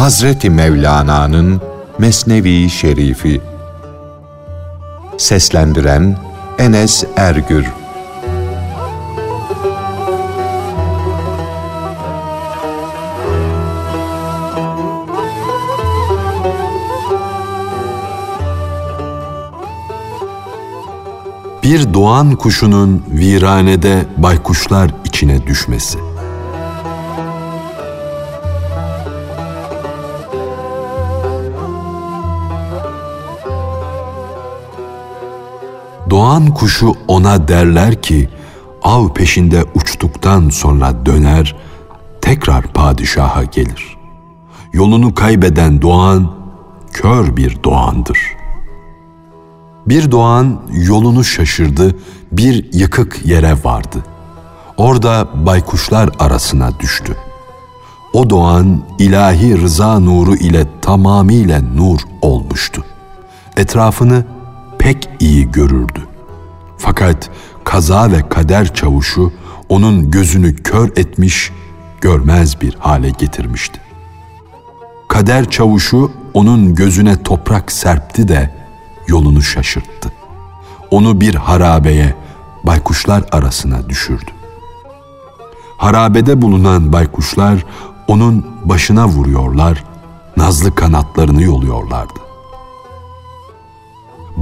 Hazreti Mevlana'nın Mesnevi Şerifi. Seslendiren Enes Ergür. Bir doğan kuşunun viranede baykuşlar içine düşmesi Doğan kuşu ona derler ki, av peşinde uçtuktan sonra döner, tekrar padişaha gelir. Yolunu kaybeden doğan, kör bir doğandır. Bir doğan yolunu şaşırdı, bir yıkık yere vardı. Orada baykuşlar arasına düştü. O doğan ilahi rıza nuru ile tamamıyla nur olmuştu. Etrafını pek iyi görürdü. Fakat kaza ve kader çavuşu onun gözünü kör etmiş, görmez bir hale getirmişti. Kader çavuşu onun gözüne toprak serpti de yolunu şaşırttı. Onu bir harabeye, baykuşlar arasına düşürdü. Harabede bulunan baykuşlar onun başına vuruyorlar, nazlı kanatlarını yoluyorlardı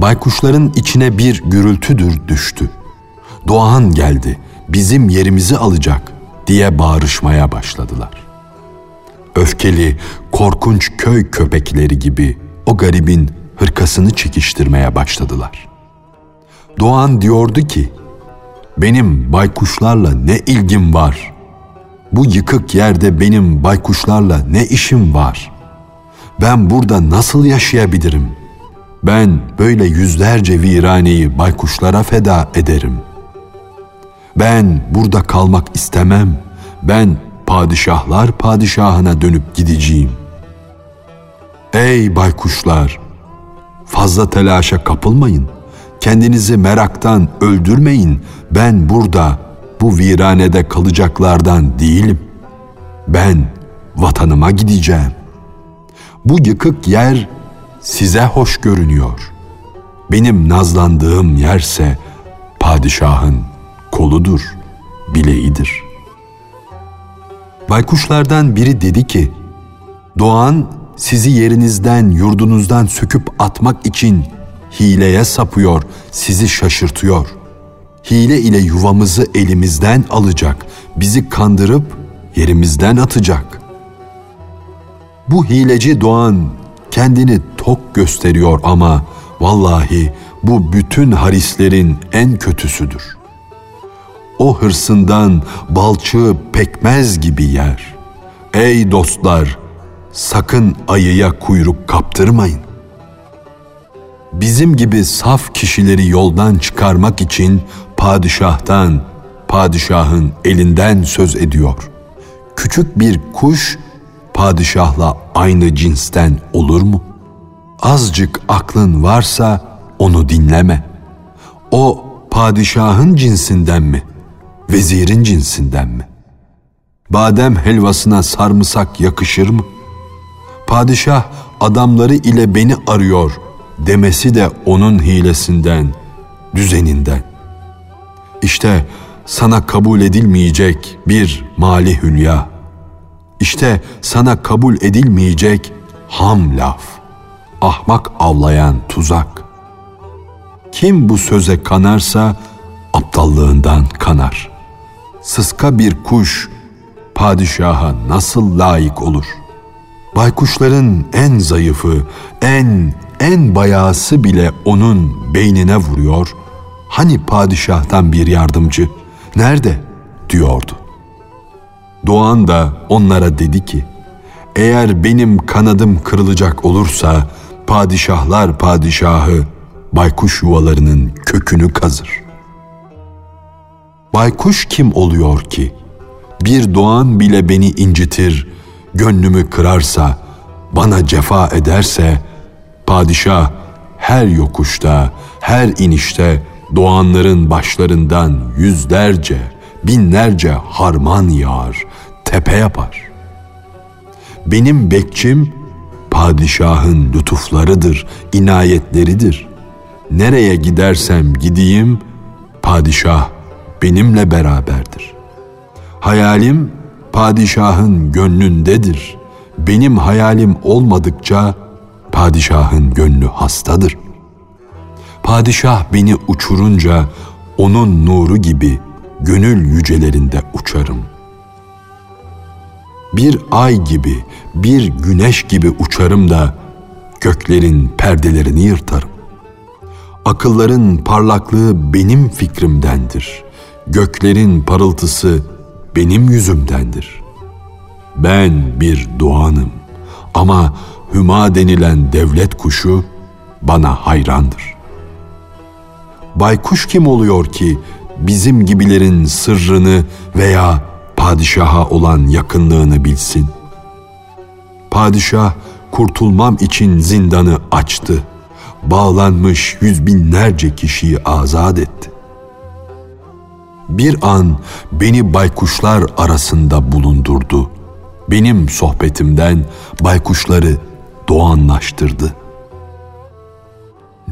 baykuşların içine bir gürültüdür düştü. Doğan geldi, bizim yerimizi alacak diye bağırışmaya başladılar. Öfkeli, korkunç köy köpekleri gibi o garibin hırkasını çekiştirmeye başladılar. Doğan diyordu ki, benim baykuşlarla ne ilgim var? Bu yıkık yerde benim baykuşlarla ne işim var? Ben burada nasıl yaşayabilirim?'' Ben böyle yüzlerce viraneyi baykuşlara feda ederim. Ben burada kalmak istemem. Ben padişahlar padişahına dönüp gideceğim. Ey baykuşlar! Fazla telaşa kapılmayın. Kendinizi meraktan öldürmeyin. Ben burada bu viranede kalacaklardan değilim. Ben vatanıma gideceğim. Bu yıkık yer size hoş görünüyor. Benim nazlandığım yerse padişahın koludur, bileğidir. Baykuşlardan biri dedi ki, Doğan sizi yerinizden, yurdunuzdan söküp atmak için hileye sapıyor, sizi şaşırtıyor. Hile ile yuvamızı elimizden alacak, bizi kandırıp yerimizden atacak. Bu hileci Doğan kendini tok gösteriyor ama vallahi bu bütün harislerin en kötüsüdür. O hırsından balçığı pekmez gibi yer. Ey dostlar, sakın ayıya kuyruk kaptırmayın. Bizim gibi saf kişileri yoldan çıkarmak için padişahtan, padişahın elinden söz ediyor. Küçük bir kuş padişahla aynı cinsten olur mu? Azıcık aklın varsa onu dinleme. O padişahın cinsinden mi? Vezirin cinsinden mi? Badem helvasına sarımsak yakışır mı? Padişah adamları ile beni arıyor demesi de onun hilesinden, düzeninden. İşte sana kabul edilmeyecek bir mali hülya.'' İşte sana kabul edilmeyecek ham laf, ahmak avlayan tuzak. Kim bu söze kanarsa aptallığından kanar. Sıska bir kuş padişaha nasıl layık olur? Baykuşların en zayıfı, en en bayası bile onun beynine vuruyor. Hani padişahtan bir yardımcı nerede diyordu. Doğan da onlara dedi ki, eğer benim kanadım kırılacak olursa padişahlar padişahı baykuş yuvalarının kökünü kazır. Baykuş kim oluyor ki? Bir doğan bile beni incitir, gönlümü kırarsa, bana cefa ederse, padişah her yokuşta, her inişte doğanların başlarından yüzlerce, binlerce harman yağar, tepe yapar. Benim bekçim padişahın lütuflarıdır, inayetleridir. Nereye gidersem gideyim, padişah benimle beraberdir. Hayalim padişahın gönlündedir. Benim hayalim olmadıkça padişahın gönlü hastadır. Padişah beni uçurunca onun nuru gibi gönül yücelerinde uçarım. Bir ay gibi, bir güneş gibi uçarım da göklerin perdelerini yırtarım. Akılların parlaklığı benim fikrimdendir. Göklerin parıltısı benim yüzümdendir. Ben bir doğanım ama hüma denilen devlet kuşu bana hayrandır. Baykuş kim oluyor ki bizim gibilerin sırrını veya padişaha olan yakınlığını bilsin? Padişah kurtulmam için zindanı açtı. Bağlanmış yüz binlerce kişiyi azat etti. Bir an beni baykuşlar arasında bulundurdu. Benim sohbetimden baykuşları doğanlaştırdı.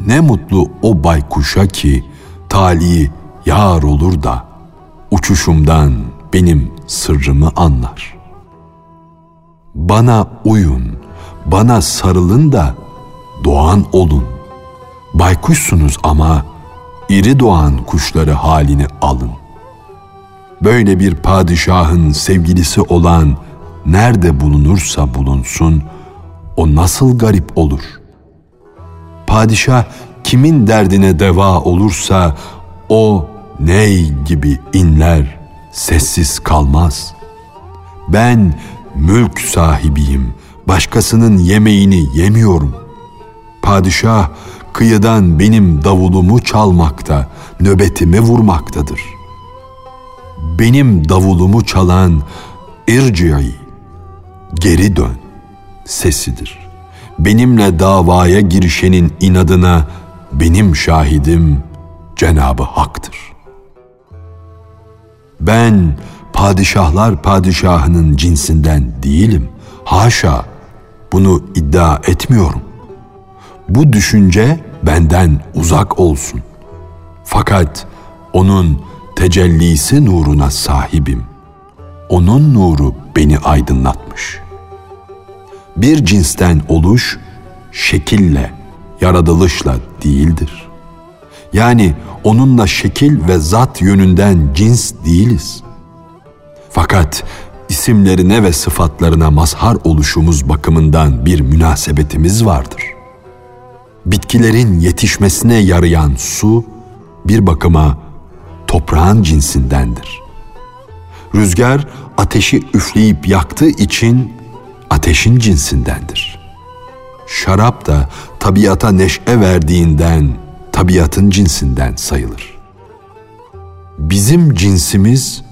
Ne mutlu o baykuşa ki tali yar olur da uçuşumdan benim sırrımı anlar. Bana uyun, bana sarılın da doğan olun. Baykuşsunuz ama iri doğan kuşları halini alın. Böyle bir padişahın sevgilisi olan nerede bulunursa bulunsun, o nasıl garip olur? Padişah kimin derdine deva olursa o ney gibi inler, sessiz kalmaz. Ben mülk sahibiyim, başkasının yemeğini yemiyorum. Padişah kıyıdan benim davulumu çalmakta, nöbetimi vurmaktadır. Benim davulumu çalan irci'i, geri dön sesidir. Benimle davaya girişenin inadına benim şahidim Cenabı Hak'tır. Ben padişahlar padişahının cinsinden değilim. Haşa bunu iddia etmiyorum. Bu düşünce benden uzak olsun. Fakat onun tecellisi nuruna sahibim. Onun nuru beni aydınlatmış. Bir cinsten oluş şekille, yaratılışla değildir. Yani onunla şekil ve zat yönünden cins değiliz. Fakat isimlerine ve sıfatlarına mazhar oluşumuz bakımından bir münasebetimiz vardır. Bitkilerin yetişmesine yarayan su bir bakıma toprağın cinsindendir. Rüzgar ateşi üfleyip yaktığı için ateşin cinsindendir. Şarap da tabiata neşe verdiğinden tabiatın cinsinden sayılır. Bizim cinsimiz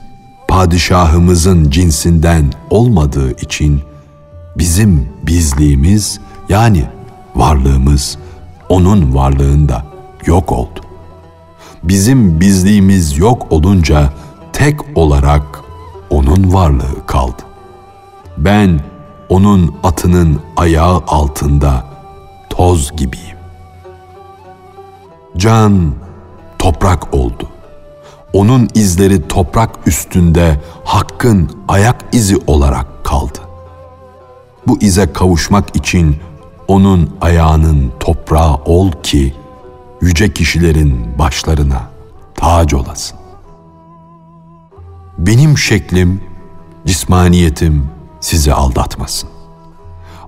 padişahımızın cinsinden olmadığı için bizim bizliğimiz yani varlığımız onun varlığında yok oldu. Bizim bizliğimiz yok olunca tek olarak onun varlığı kaldı. Ben onun atının ayağı altında toz gibiyim. Can toprak oldu. Onun izleri toprak üstünde hakkın ayak izi olarak kaldı. Bu ize kavuşmak için onun ayağının toprağı ol ki yüce kişilerin başlarına tac olasın. Benim şeklim, cismaniyetim sizi aldatmasın.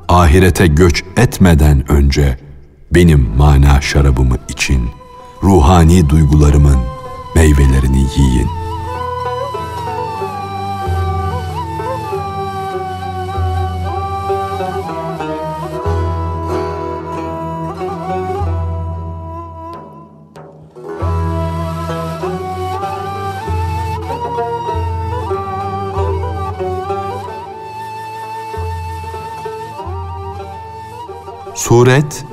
Ahirete göç etmeden önce benim mana şarabımı için ruhani duygularımın meyvelerini yiyin.'' Suret,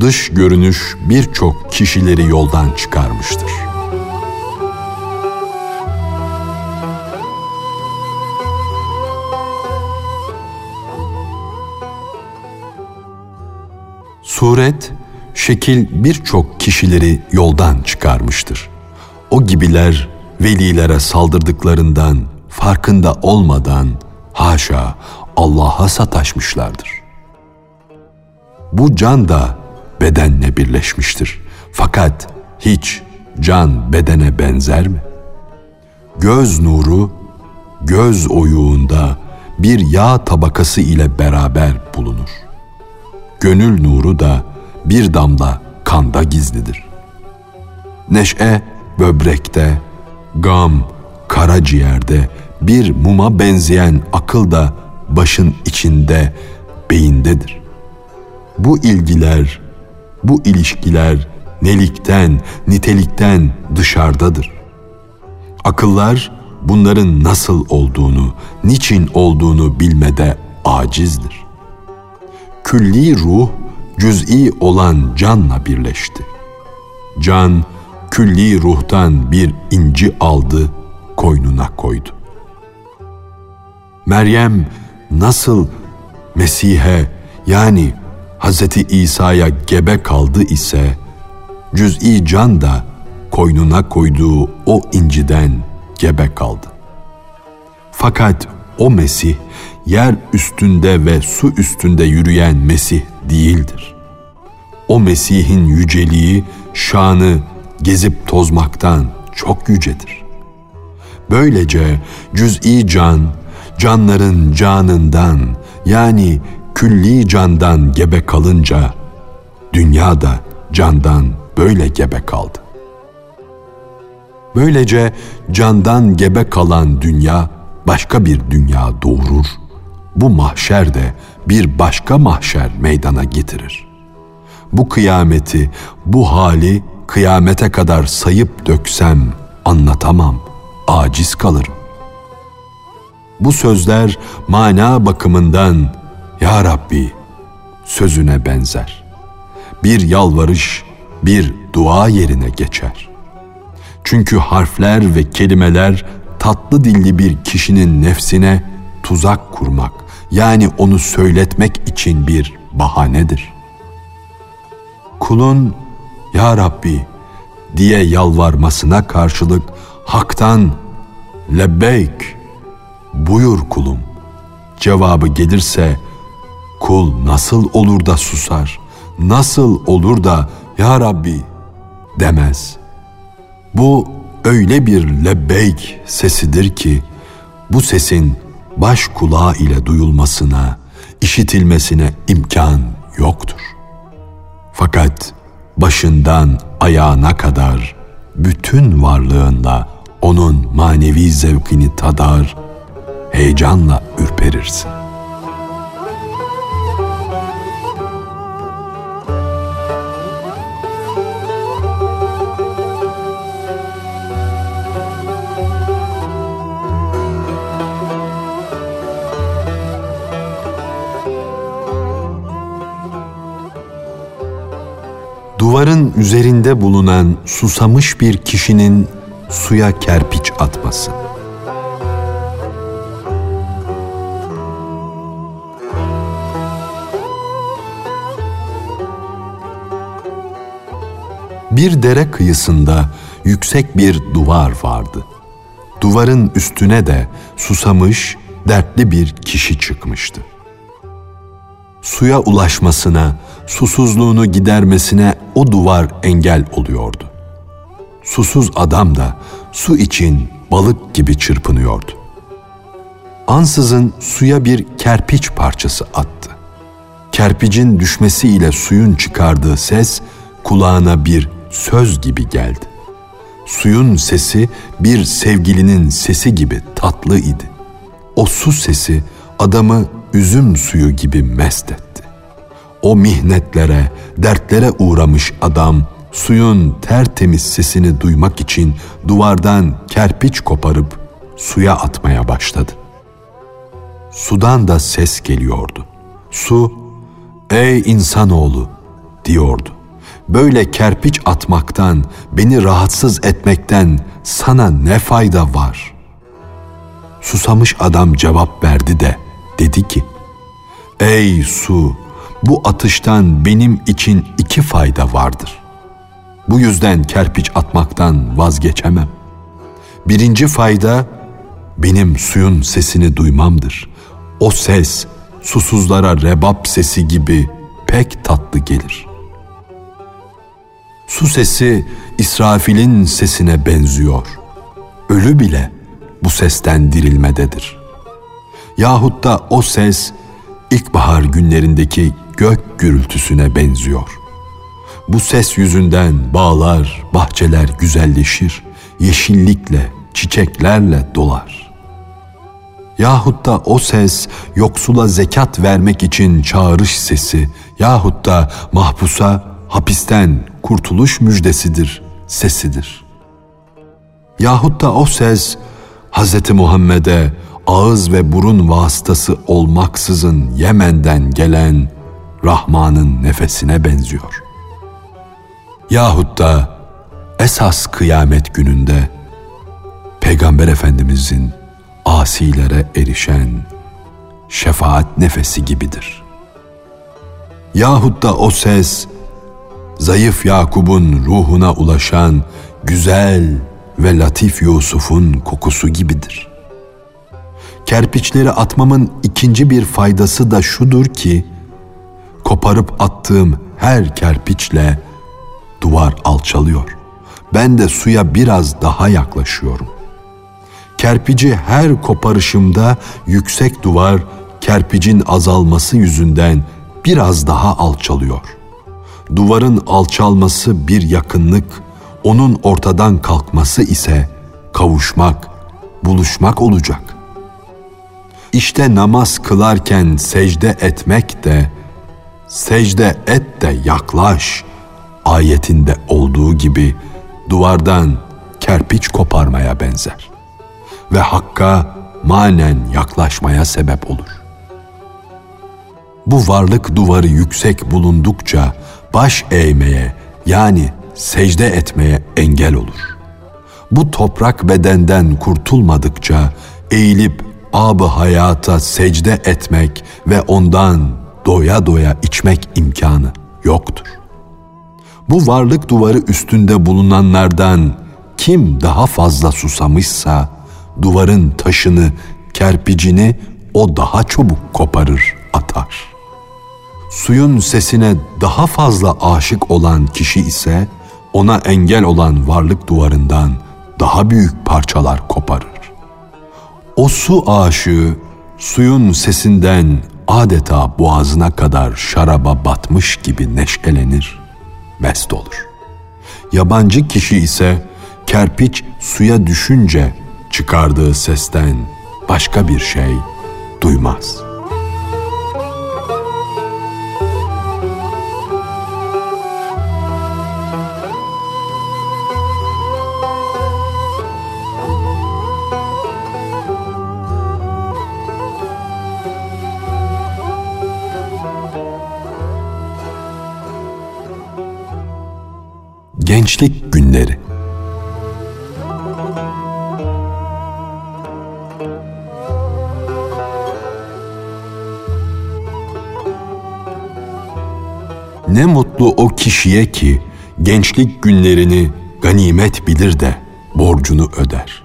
dış görünüş birçok kişileri yoldan çıkarmıştır. Suret, şekil birçok kişileri yoldan çıkarmıştır. O gibiler velilere saldırdıklarından farkında olmadan haşa Allah'a sataşmışlardır. Bu can da bedenle birleşmiştir. Fakat hiç can bedene benzer mi? Göz nuru göz oyuğunda bir yağ tabakası ile beraber bulunur. Gönül nuru da bir damla kanda gizlidir. Neşe böbrekte, gam karaciğerde, bir muma benzeyen akıl da başın içinde, beyindedir. Bu ilgiler, bu ilişkiler nelikten, nitelikten dışarıdadır. Akıllar bunların nasıl olduğunu, niçin olduğunu bilmede acizdir. Külli ruh cüz'i olan canla birleşti. Can külli ruhtan bir inci aldı, koynuna koydu. Meryem nasıl Mesih'e yani Hz. İsa'ya gebe kaldı ise cüz'i can da koynuna koyduğu o inciden gebe kaldı. Fakat o Mesih yer üstünde ve su üstünde yürüyen Mesih değildir. O Mesih'in yüceliği, şanı gezip tozmaktan çok yücedir. Böylece cüz'i can, canların canından yani külli candan gebe kalınca dünya da candan böyle gebe kaldı. Böylece candan gebe kalan dünya başka bir dünya doğurur. Bu mahşer de bir başka mahşer meydana getirir. Bu kıyameti, bu hali kıyamete kadar sayıp döksem anlatamam, aciz kalırım. Bu sözler mana bakımından Ya Rabbi sözüne benzer. Bir yalvarış, bir dua yerine geçer. Çünkü harfler ve kelimeler tatlı dilli bir kişinin nefsine tuzak kurmak, yani onu söyletmek için bir bahanedir. Kulun ya Rabbi diye yalvarmasına karşılık haktan lebbeyk buyur kulum cevabı gelirse kul nasıl olur da susar, nasıl olur da ya Rabbi demez. Bu öyle bir lebbeyk sesidir ki bu sesin baş kulağı ile duyulmasına, işitilmesine imkan yoktur. Fakat başından ayağına kadar bütün varlığınla onun manevi zevkini tadar, heyecanla ürperirsin. Duvarın üzerinde bulunan susamış bir kişinin suya kerpiç atması. Bir dere kıyısında yüksek bir duvar vardı. Duvarın üstüne de susamış, dertli bir kişi çıkmıştı. Suya ulaşmasına, susuzluğunu gidermesine o duvar engel oluyordu. Susuz adam da su için balık gibi çırpınıyordu. Ansızın suya bir kerpiç parçası attı. Kerpicin düşmesiyle suyun çıkardığı ses kulağına bir söz gibi geldi. Suyun sesi bir sevgilinin sesi gibi tatlı idi. O su sesi adamı üzüm suyu gibi mest etti. O mihnetlere, dertlere uğramış adam suyun tertemiz sesini duymak için duvardan kerpiç koparıp suya atmaya başladı. Sudan da ses geliyordu. Su, ''Ey insanoğlu'' diyordu. Böyle kerpiç atmaktan, beni rahatsız etmekten sana ne fayda var? Susamış adam cevap verdi de dedi ki, Ey su, bu atıştan benim için iki fayda vardır. Bu yüzden kerpiç atmaktan vazgeçemem. Birinci fayda benim suyun sesini duymamdır. O ses susuzlara rebap sesi gibi pek tatlı gelir. Su sesi İsrafil'in sesine benziyor. Ölü bile bu sesten dirilmededir. Yahut da o ses ilkbahar günlerindeki gök gürültüsüne benziyor. Bu ses yüzünden bağlar, bahçeler güzelleşir, yeşillikle, çiçeklerle dolar. Yahut da o ses yoksula zekat vermek için çağrış sesi yahut da mahpusa hapisten kurtuluş müjdesidir, sesidir. Yahut da o ses Hz. Muhammed'e ağız ve burun vasıtası olmaksızın Yemen'den gelen Rahman'ın nefesine benziyor. Yahut da esas kıyamet gününde Peygamber Efendimizin asilere erişen şefaat nefesi gibidir. Yahut da o ses zayıf Yakub'un ruhuna ulaşan güzel ve latif Yusuf'un kokusu gibidir. Kerpiçleri atmamın ikinci bir faydası da şudur ki, koparıp attığım her kerpiçle duvar alçalıyor. Ben de suya biraz daha yaklaşıyorum. Kerpici her koparışımda yüksek duvar kerpicin azalması yüzünden biraz daha alçalıyor. Duvarın alçalması bir yakınlık, onun ortadan kalkması ise kavuşmak, buluşmak olacak. İşte namaz kılarken secde etmek de, secde et de yaklaş ayetinde olduğu gibi duvardan kerpiç koparmaya benzer ve Hakk'a manen yaklaşmaya sebep olur. Bu varlık duvarı yüksek bulundukça baş eğmeye yani secde etmeye engel olur. Bu toprak bedenden kurtulmadıkça eğilip abı hayata secde etmek ve ondan doya doya içmek imkanı yoktur. Bu varlık duvarı üstünde bulunanlardan kim daha fazla susamışsa duvarın taşını, kerpicini o daha çabuk koparır, atar. Suyun sesine daha fazla aşık olan kişi ise ona engel olan varlık duvarından daha büyük parçalar koparır. O su aşığı suyun sesinden adeta boğazına kadar şaraba batmış gibi neşelenir, mest olur. Yabancı kişi ise kerpiç suya düşünce çıkardığı sesten başka bir şey duymaz.'' Gençlik Günleri Ne mutlu o kişiye ki gençlik günlerini ganimet bilir de borcunu öder.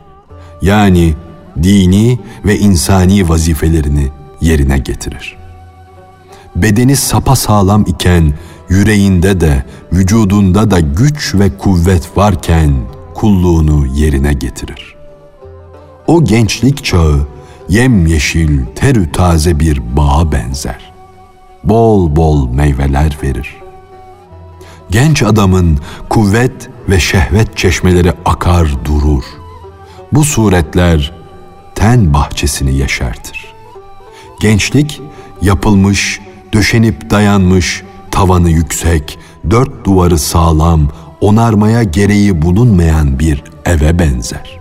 Yani dini ve insani vazifelerini yerine getirir. Bedeni sapa sağlam iken yüreğinde de vücudunda da güç ve kuvvet varken kulluğunu yerine getirir. O gençlik çağı yemyeşil, terü taze bir bağa benzer. Bol bol meyveler verir. Genç adamın kuvvet ve şehvet çeşmeleri akar durur. Bu suretler ten bahçesini yeşertir. Gençlik yapılmış, döşenip dayanmış, tavanı yüksek, dört duvarı sağlam, onarmaya gereği bulunmayan bir eve benzer.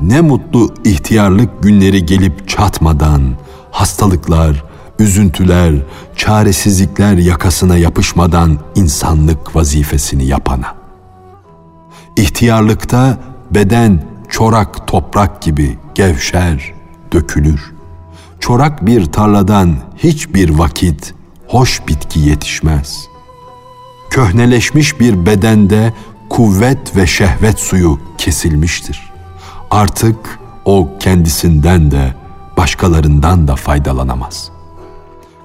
Ne mutlu ihtiyarlık günleri gelip çatmadan hastalıklar, üzüntüler, çaresizlikler yakasına yapışmadan insanlık vazifesini yapana. İhtiyarlıkta beden çorak toprak gibi gevşer, dökülür. Çorak bir tarladan hiçbir vakit hoş bitki yetişmez. Köhneleşmiş bir bedende kuvvet ve şehvet suyu kesilmiştir. Artık o kendisinden de başkalarından da faydalanamaz.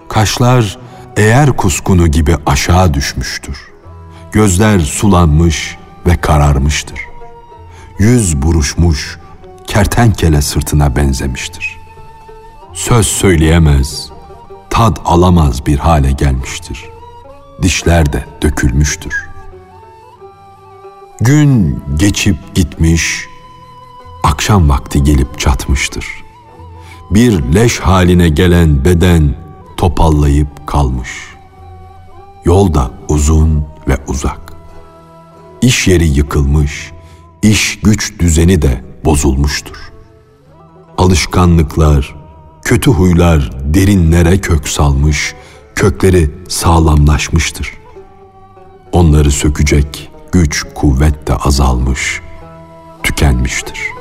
Kaşlar eğer kuskunu gibi aşağı düşmüştür. Gözler sulanmış ve kararmıştır. Yüz buruşmuş, kertenkele sırtına benzemiştir. Söz söyleyemez, tad alamaz bir hale gelmiştir. Dişler de dökülmüştür. Gün geçip gitmiş, akşam vakti gelip çatmıştır. Bir leş haline gelen beden topallayıp kalmış. Yol da uzun ve uzak. İş yeri yıkılmış, iş güç düzeni de bozulmuştur. Alışkanlıklar, kötü huylar derinlere kök salmış, kökleri sağlamlaşmıştır. Onları sökecek güç, kuvvet de azalmış, tükenmiştir.''